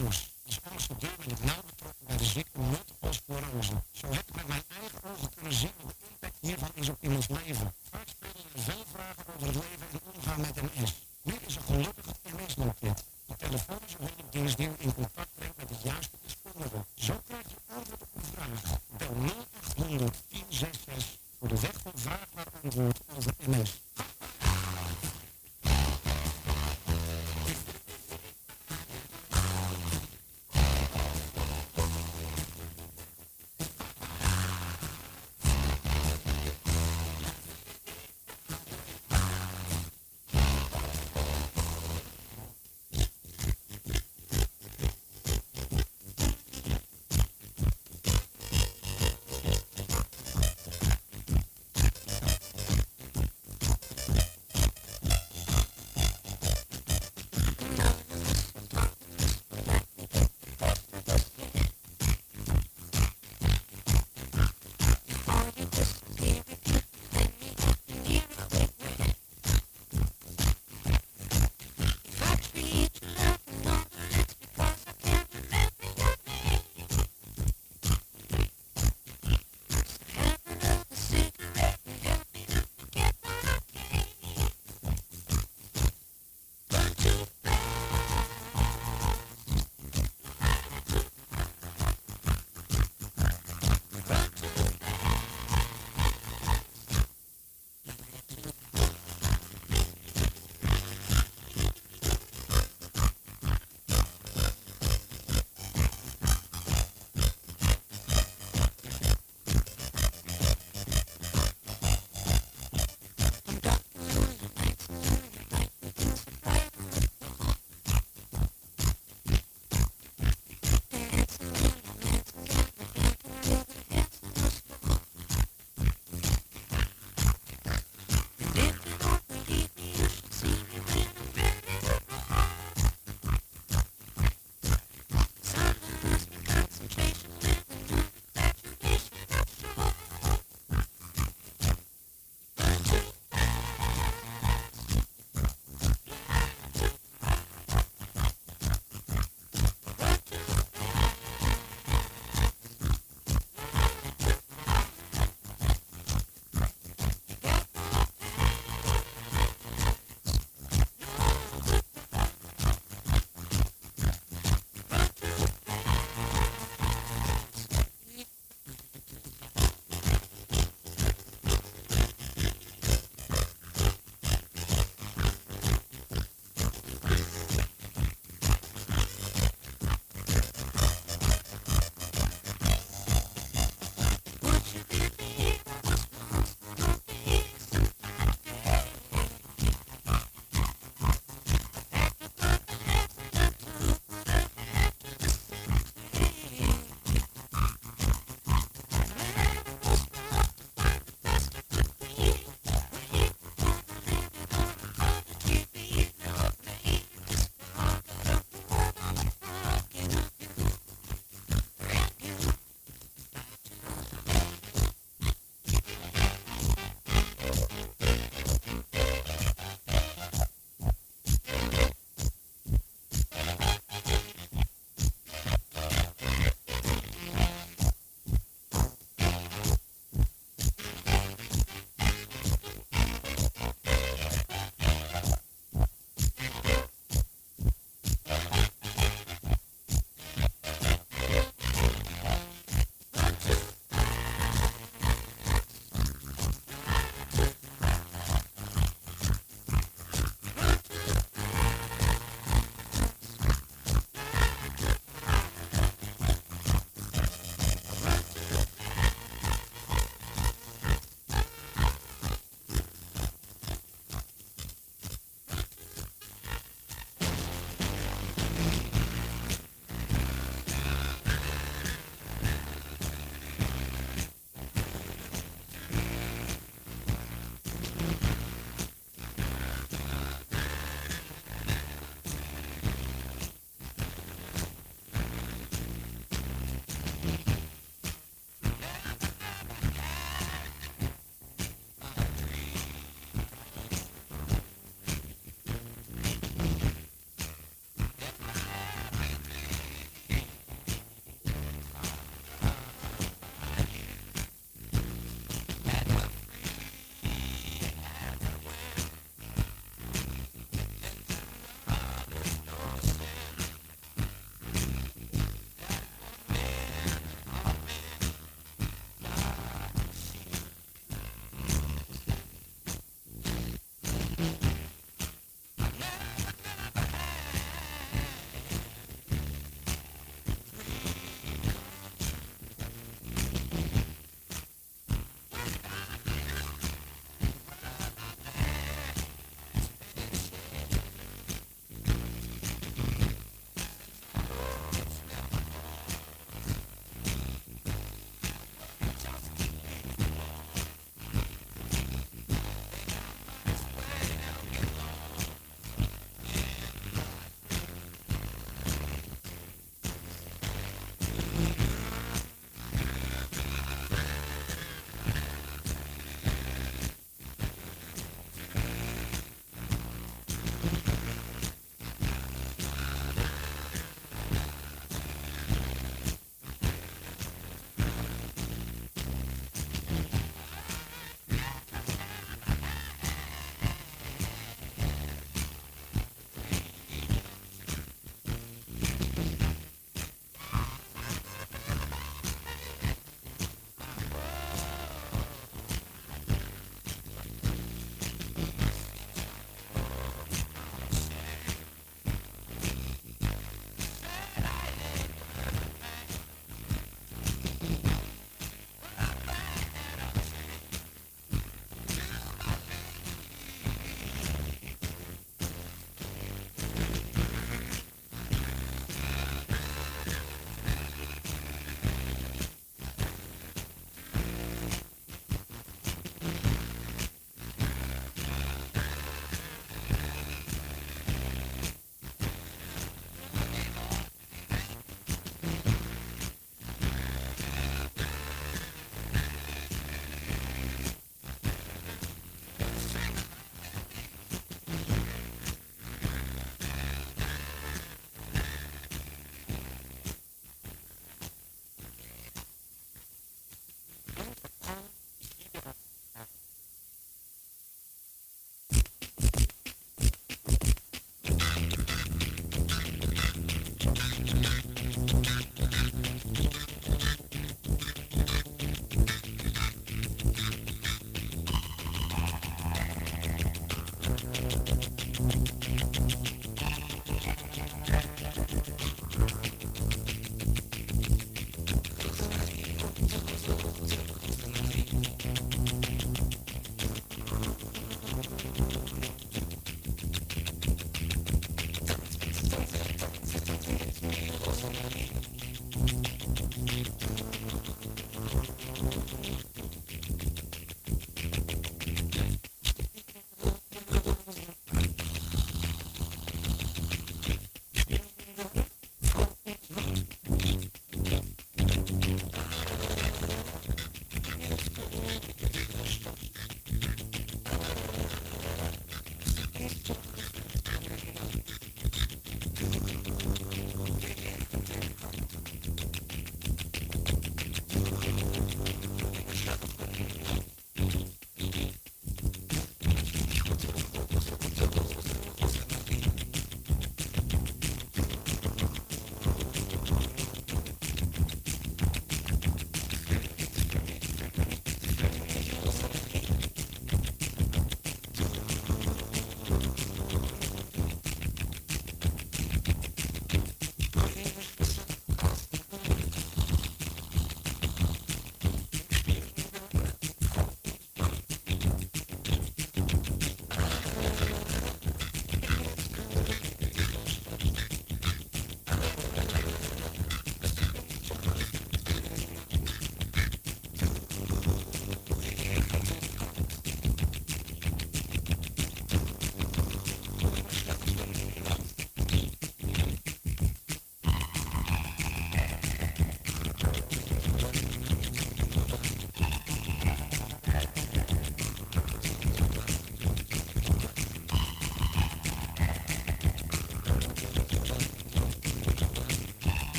Kroes is ambassadeur nauw betrokken bij de ziekte multiple sclerose. Zo heb ik met mijn eigen ogen kunnen zien wat de impact hiervan is op iemands leven.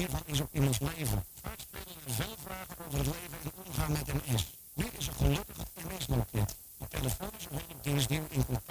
Hiervan is op iemands leven. Vaak spelen er veel vragen over het leven en omgaan met MS. Nu is er gelukkig MS-loket. De telefonische hulpdienst die u in contact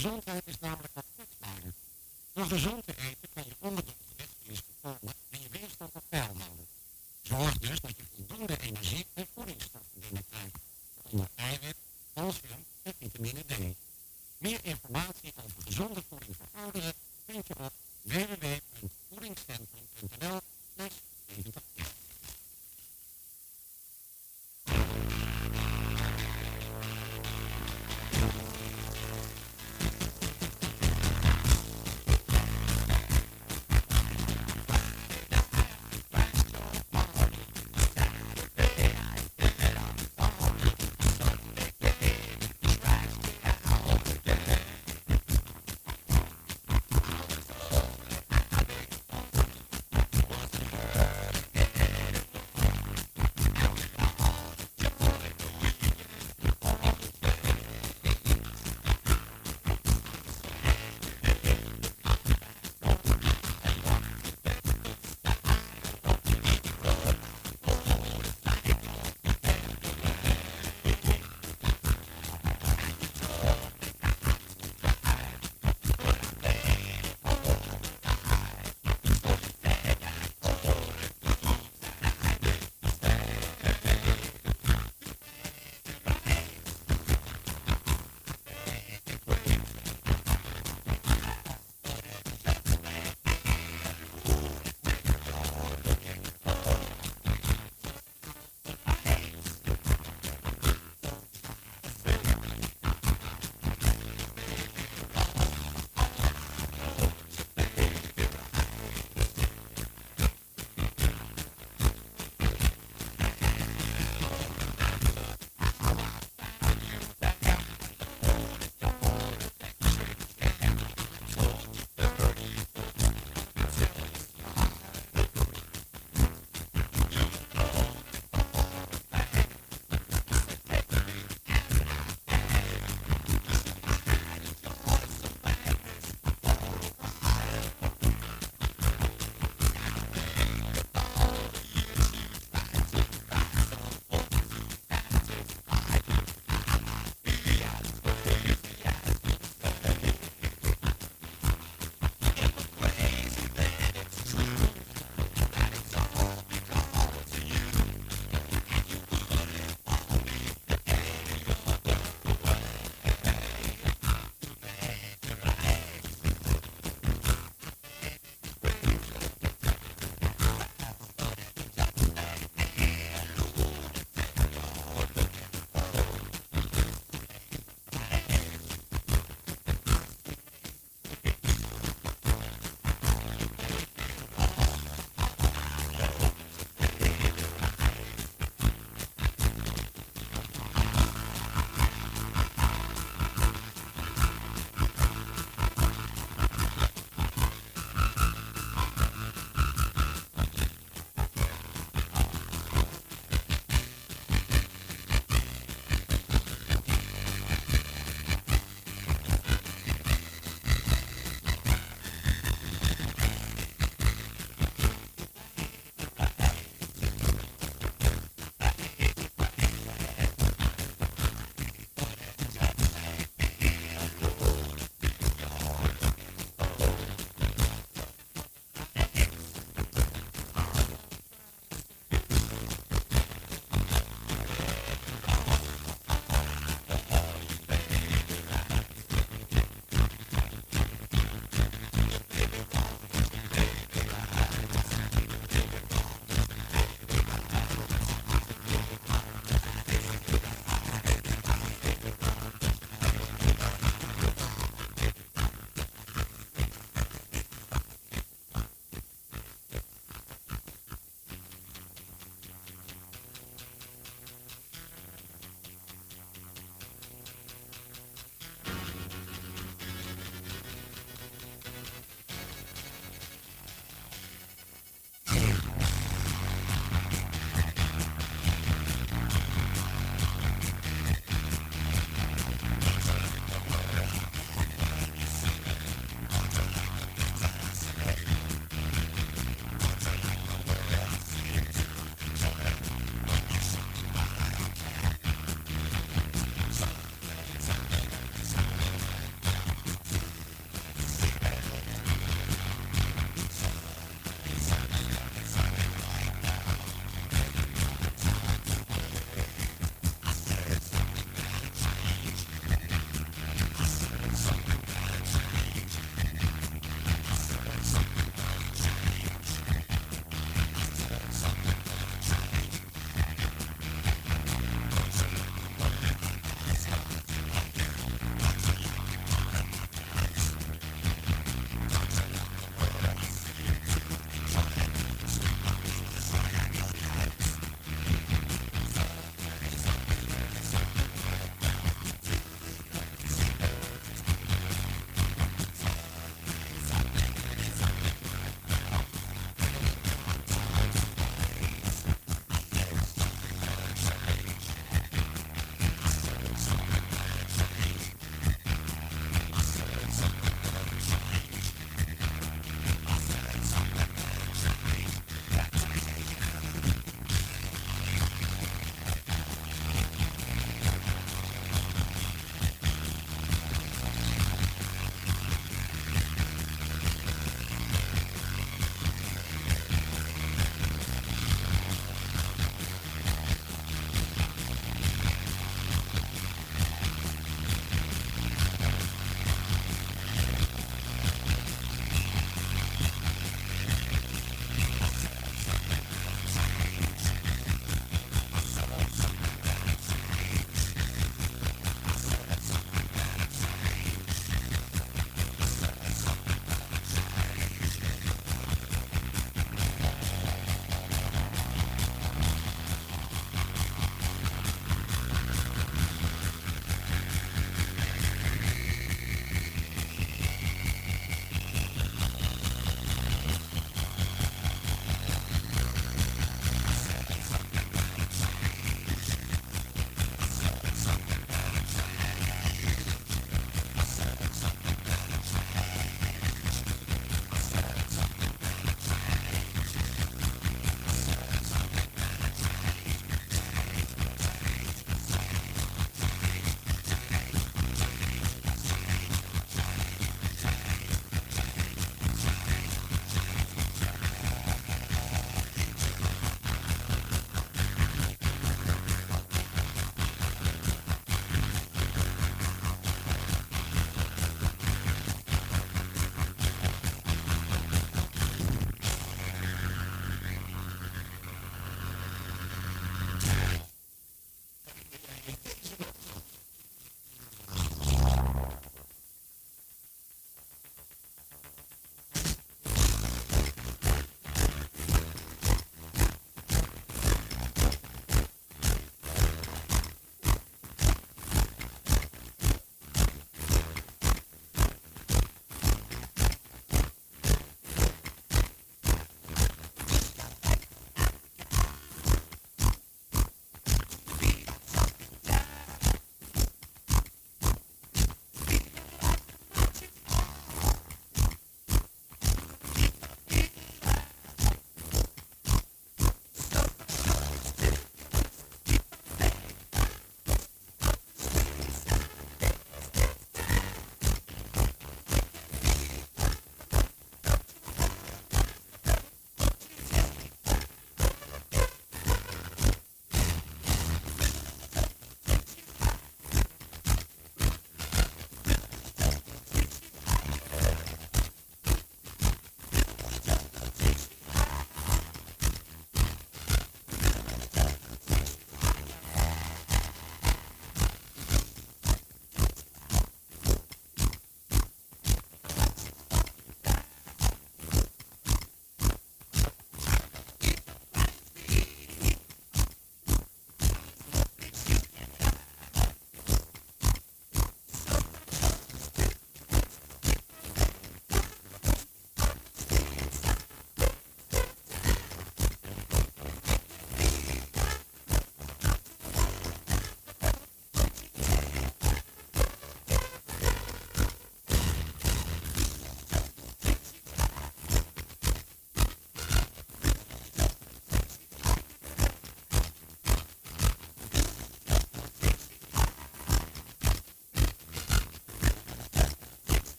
gezondheid is namelijk wat kwetsbaarder. Door gezond te eten kan je onderbewust voorkomen en je weerstand op peil houden. Zorg dus dat je voldoende energie en voedingsstoffen binnenkrijgt, onder eiwit, calcium en vitamine D. Meer informatie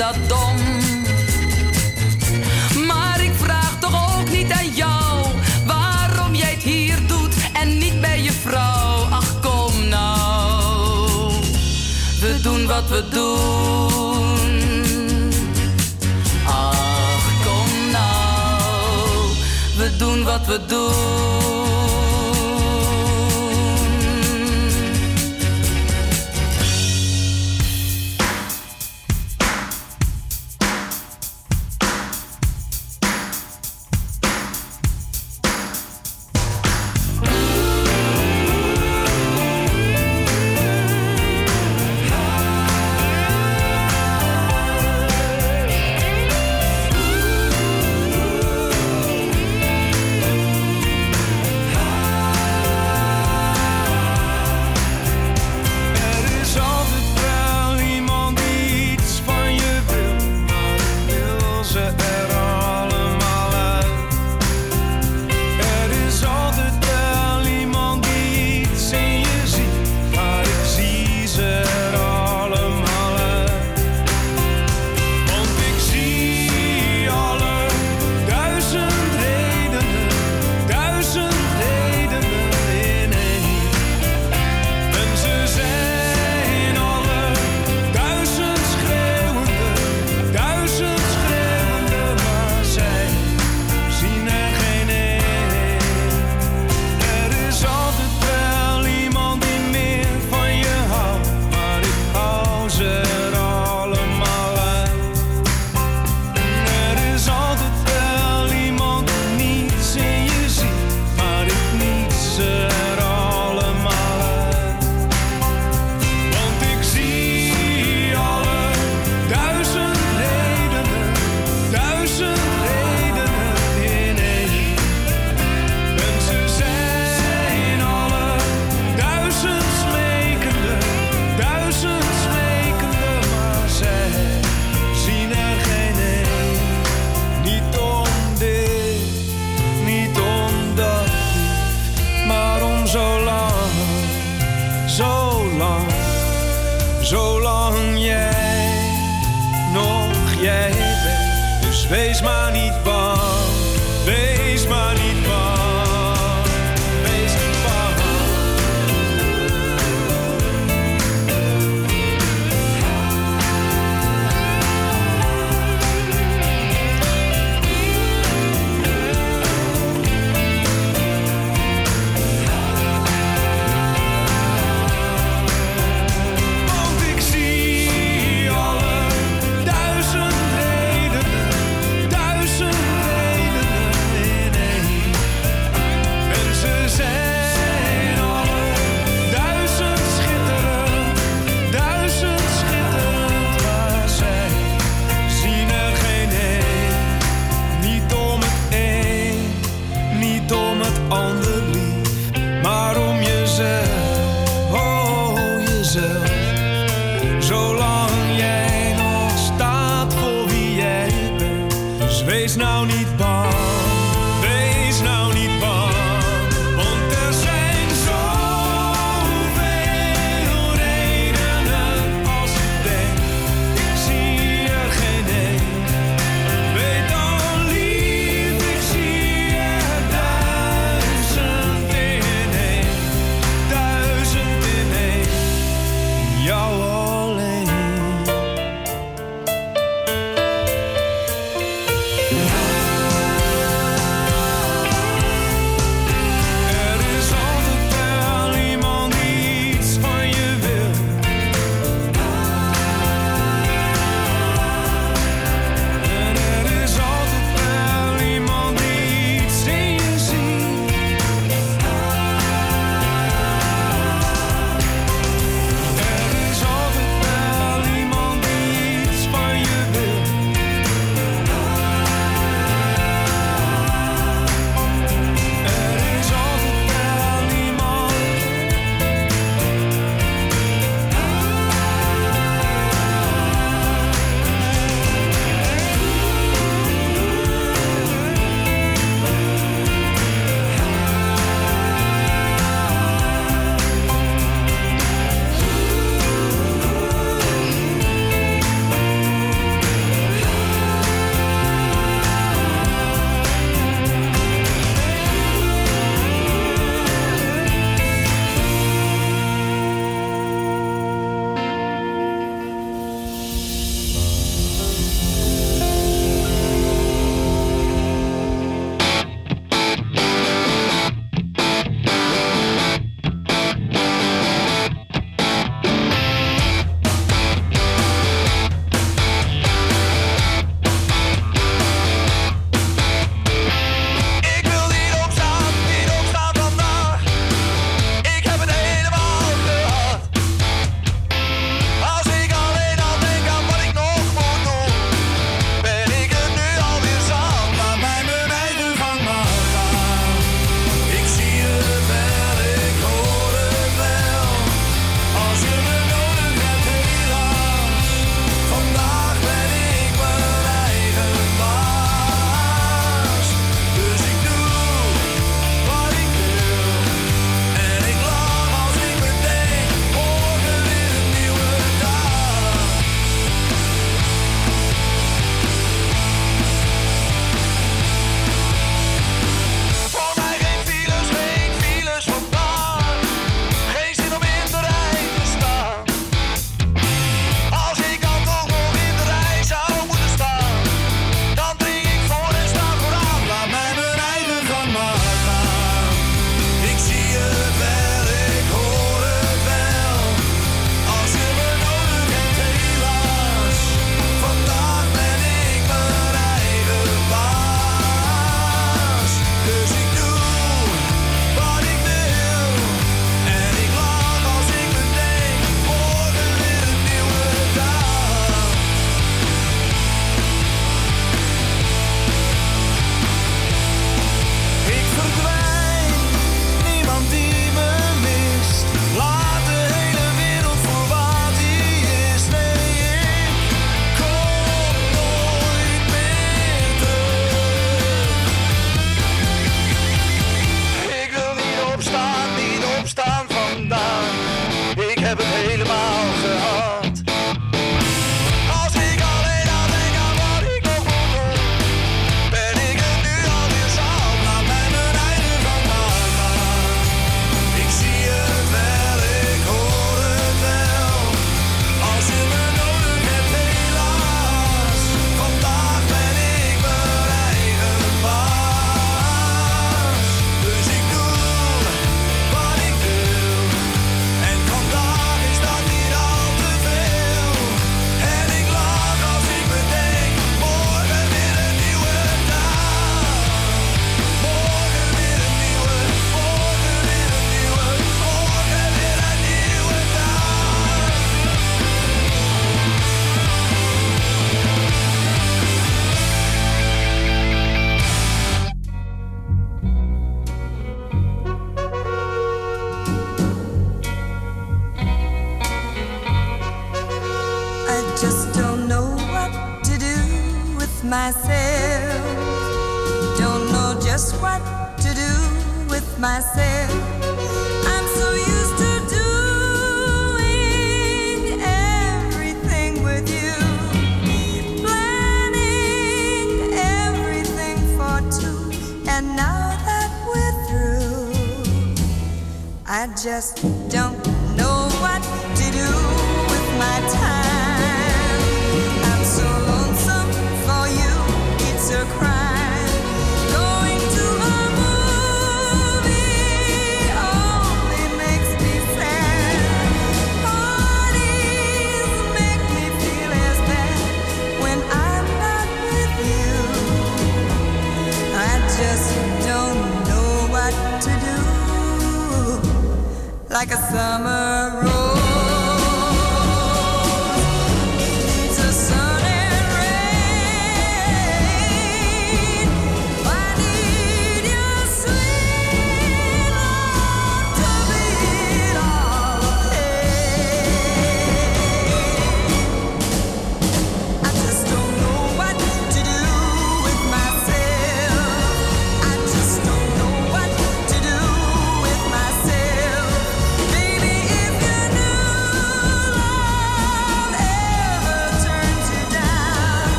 dat dom. Maar ik vraag toch ook niet aan jou waarom jij het hier doet en niet bij je vrouw. Ach kom nou, we doen wat we doen. Ach kom nou, we doen wat we doen.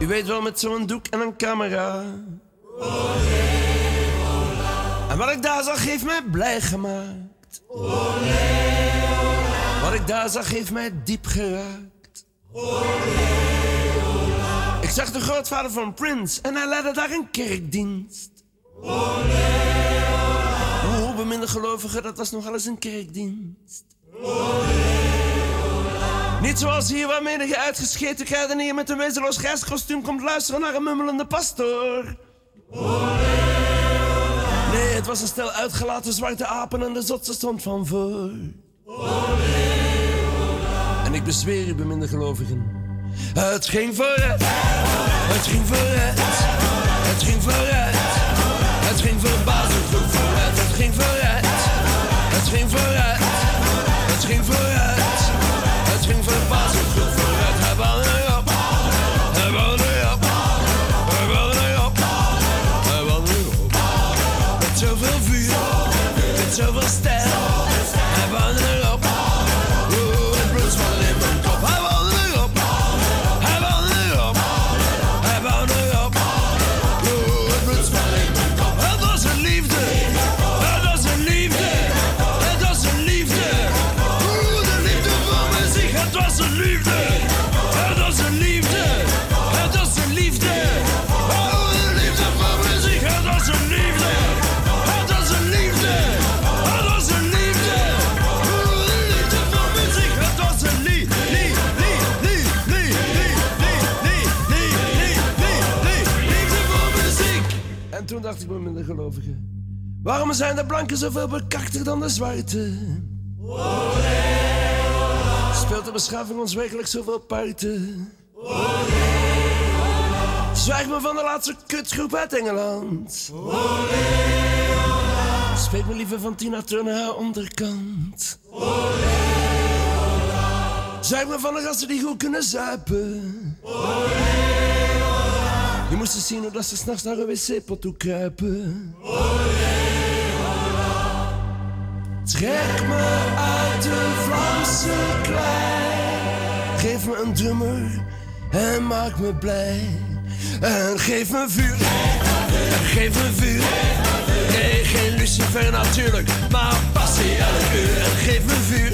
U weet wel, met zo'n doek en een camera. En wat ik daar zag, heeft mij blij gemaakt. Wat ik daar zag, heeft mij diep geraakt. Ik zag de grootvader van Prince en hij leidde daar een kerkdienst. Hoe beminde gelovigen, dat was nogal eens een kerkdienst. Niet zoals hier waarmee je uitgescheten kruidenier met een wezenloos grijskostuum komt luisteren naar een mummelende pastoor. Nee, het was een stel uitgelaten zwarte apen en de zotse stond van voor. En ik bezweer u, beminde gelovigen. Het ging vooruit, het ging vooruit, het ging vooruit. Het ging verbazend goed vooruit, het ging vooruit, het ging vooruit, het ging vooruit. Dacht ik bij mijn gelovigen, waarom zijn de blanken zoveel bekakter dan de zwarte? Speelt de beschaving ons werkelijk zoveel parten? Zwijg me van de laatste kutgroep uit Engeland. Spreek me liever van Tina Turner haar onderkant. Zwijg me van de gasten die goed kunnen zuipen. Je moest zien hoe dat ze s'nachts naar een wc-pot toe kruipen. Trek me uit de Vlaamse klei. Geef me een drummer en maak me blij. En geef me vuur, geef me vuur. Nee, geen lucifer natuurlijk, maar passie elk uur. En geef me vuur,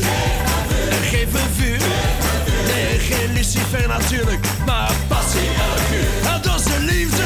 en geef me vuur. Nee, geen lucifer natuurlijk, maar passie elk uur. En dat is de liefde,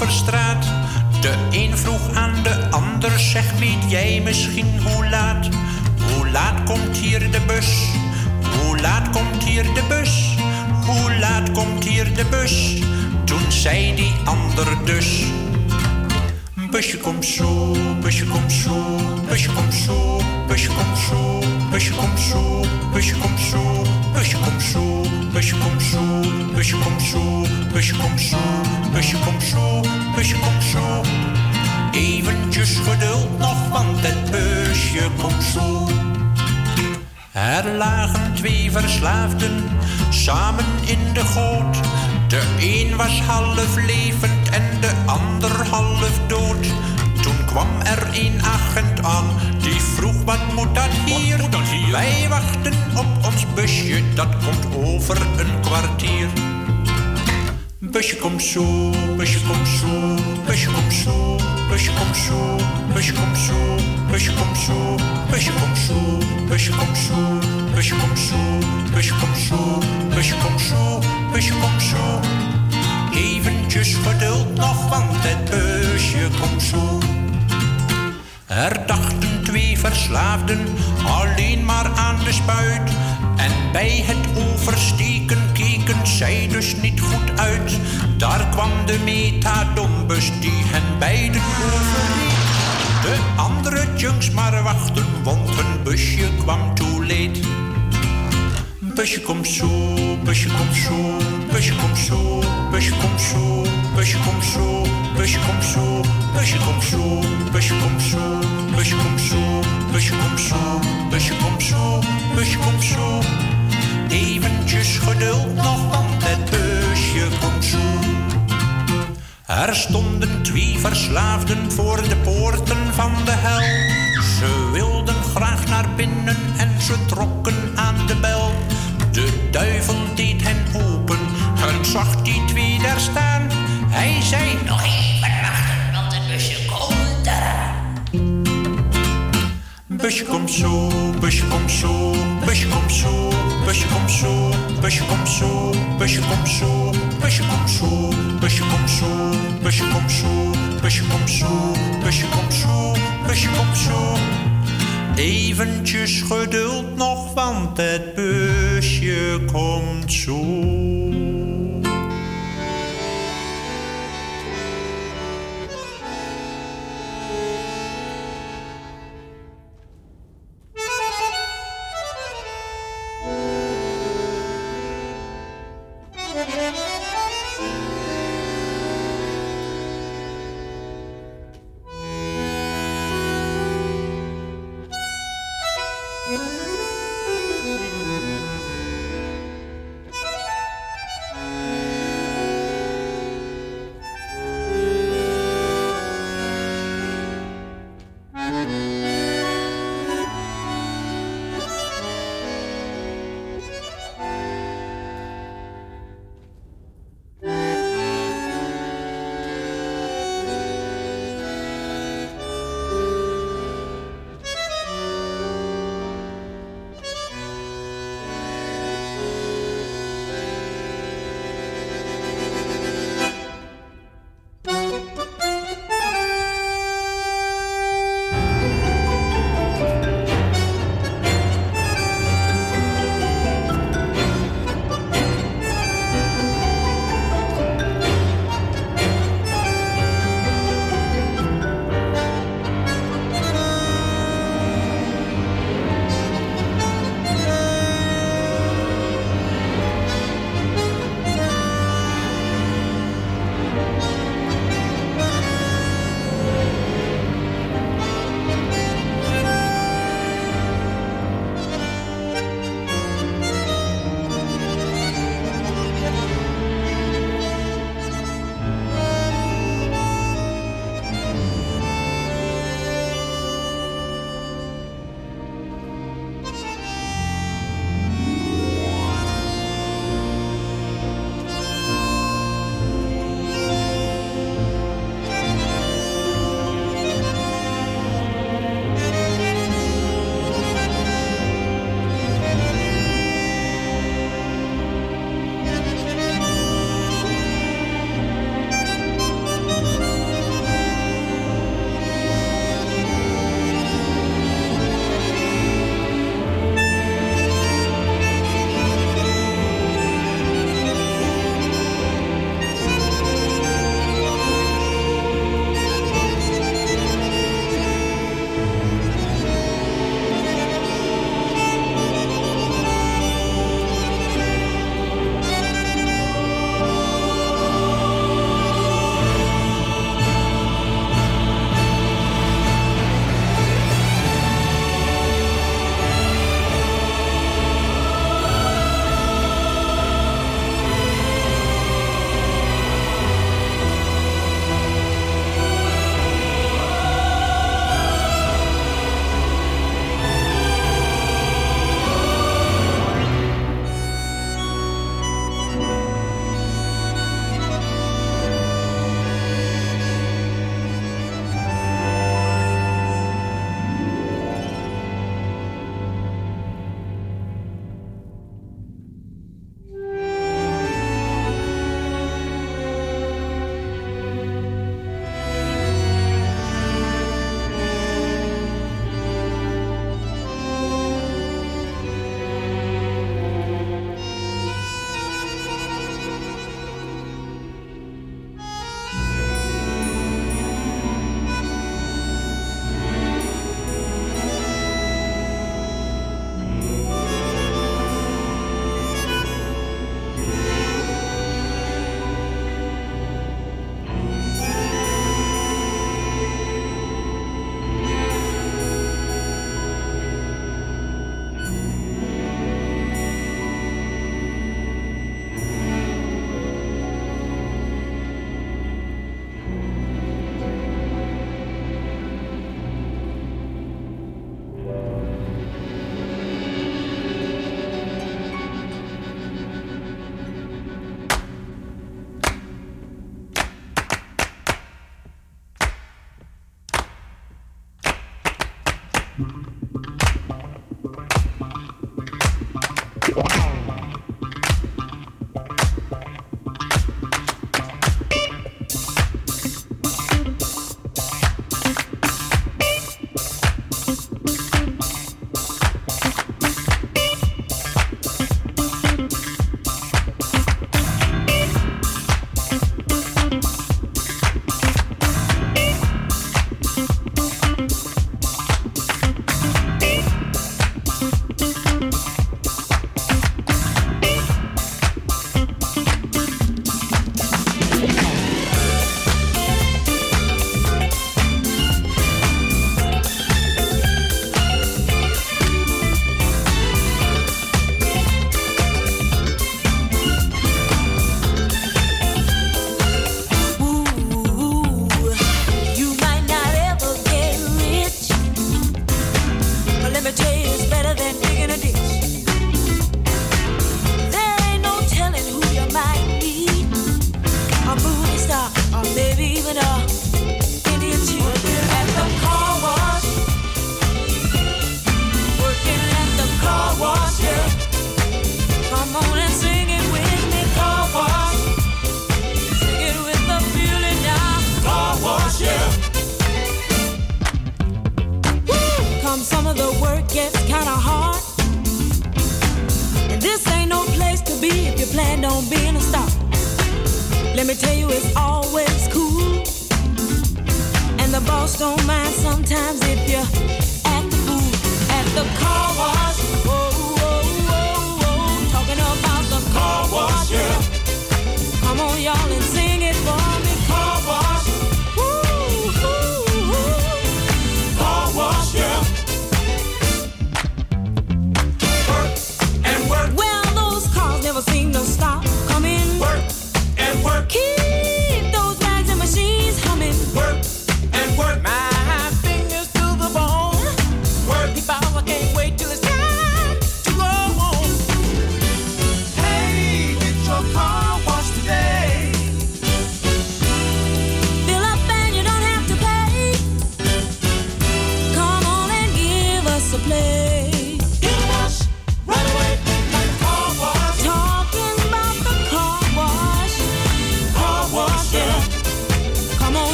De een vroeg aan de ander, zeg weet jij misschien hoe laat? Hoe laat komt hier de bus? Hoe laat komt hier de bus? Hoe laat komt hier de bus? Toen zei die ander dus. Busje komt zo, busje komt zo, busje komt zo, busje komt zo, busje komt zo, busje komt zo, busje komt zo, busje komt zo, busje komt zo, busje komt zo, busje komt zo, busje komt zo. Eventjes geduld nog, want het busje komt zo. Er lagen twee verslaafden samen in de goot. De een was half levend en de ander half kwam er een agent aan die vroeg wat moet dat hier? Wij wachten op ons busje, dat komt over een kwartier. Busje komt zo, busje komt zo, busje komt zo, busje komt zo, busje komt zo, busje komt zo, busje komt zo, busje komt zo, busje komt zo, busje komt zo, busje komt zo, busje komt zo. Eventjes geduld nog, want het busje komt zo. Er dachten twee verslaafden alleen maar aan de spuit. En bij het oversteken keken zij dus niet goed uit. Daar kwam de metadonbus die hen beiden overreed. De andere junks maar wachten, want hun busje kwam too late. Busje komt zo, busje komt zo, busje komt zo, busje komt zo, busje komt zo, busje komt zo, busje komt zo, busje komt zo, busje komt zo, busje komt zo, busje komt zo, busje komt zo. Eventjes geduld nog, want het busje komt zo. Er stonden twee verslaafden voor de poorten van de hel. Ze wilden graag naar binnen en ze trokken aan de bel. De duivel deed hen open en zag die twee daar staan. Hij zei nog even wachten, want het busje komt eraan. Busje komt zo, busje komt zo, busje komt zo, busje komt zo, busje komt zo, busje komt zo, busje komt zo, busje komt zo, busje komt zo, busje komt zo, busje komt zo, busje komt zo. Eventjes geduld nog, want het busje komt zo.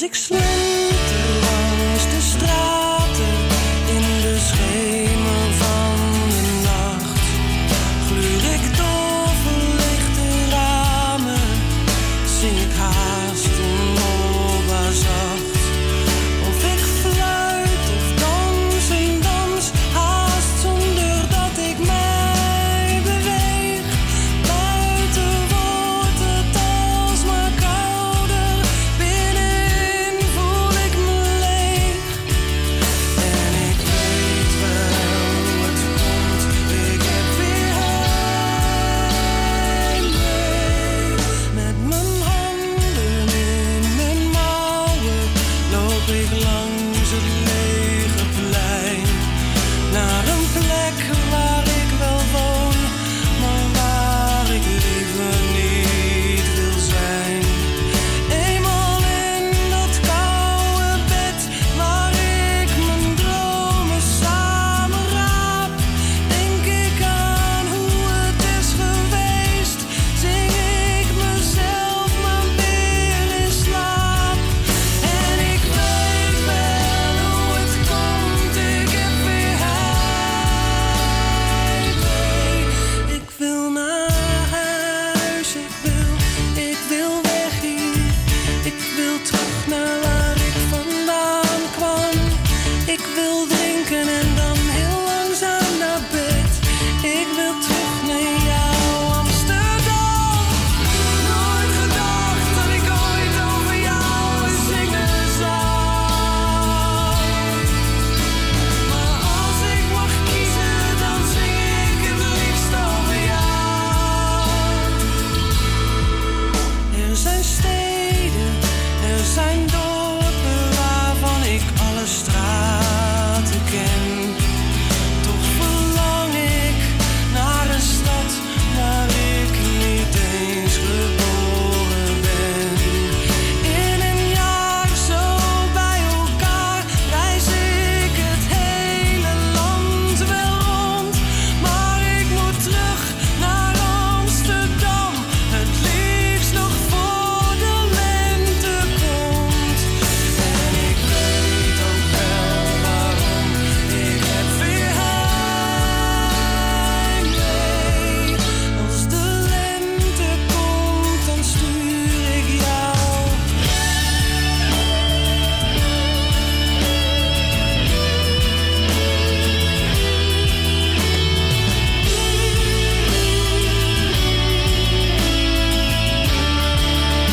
Als ik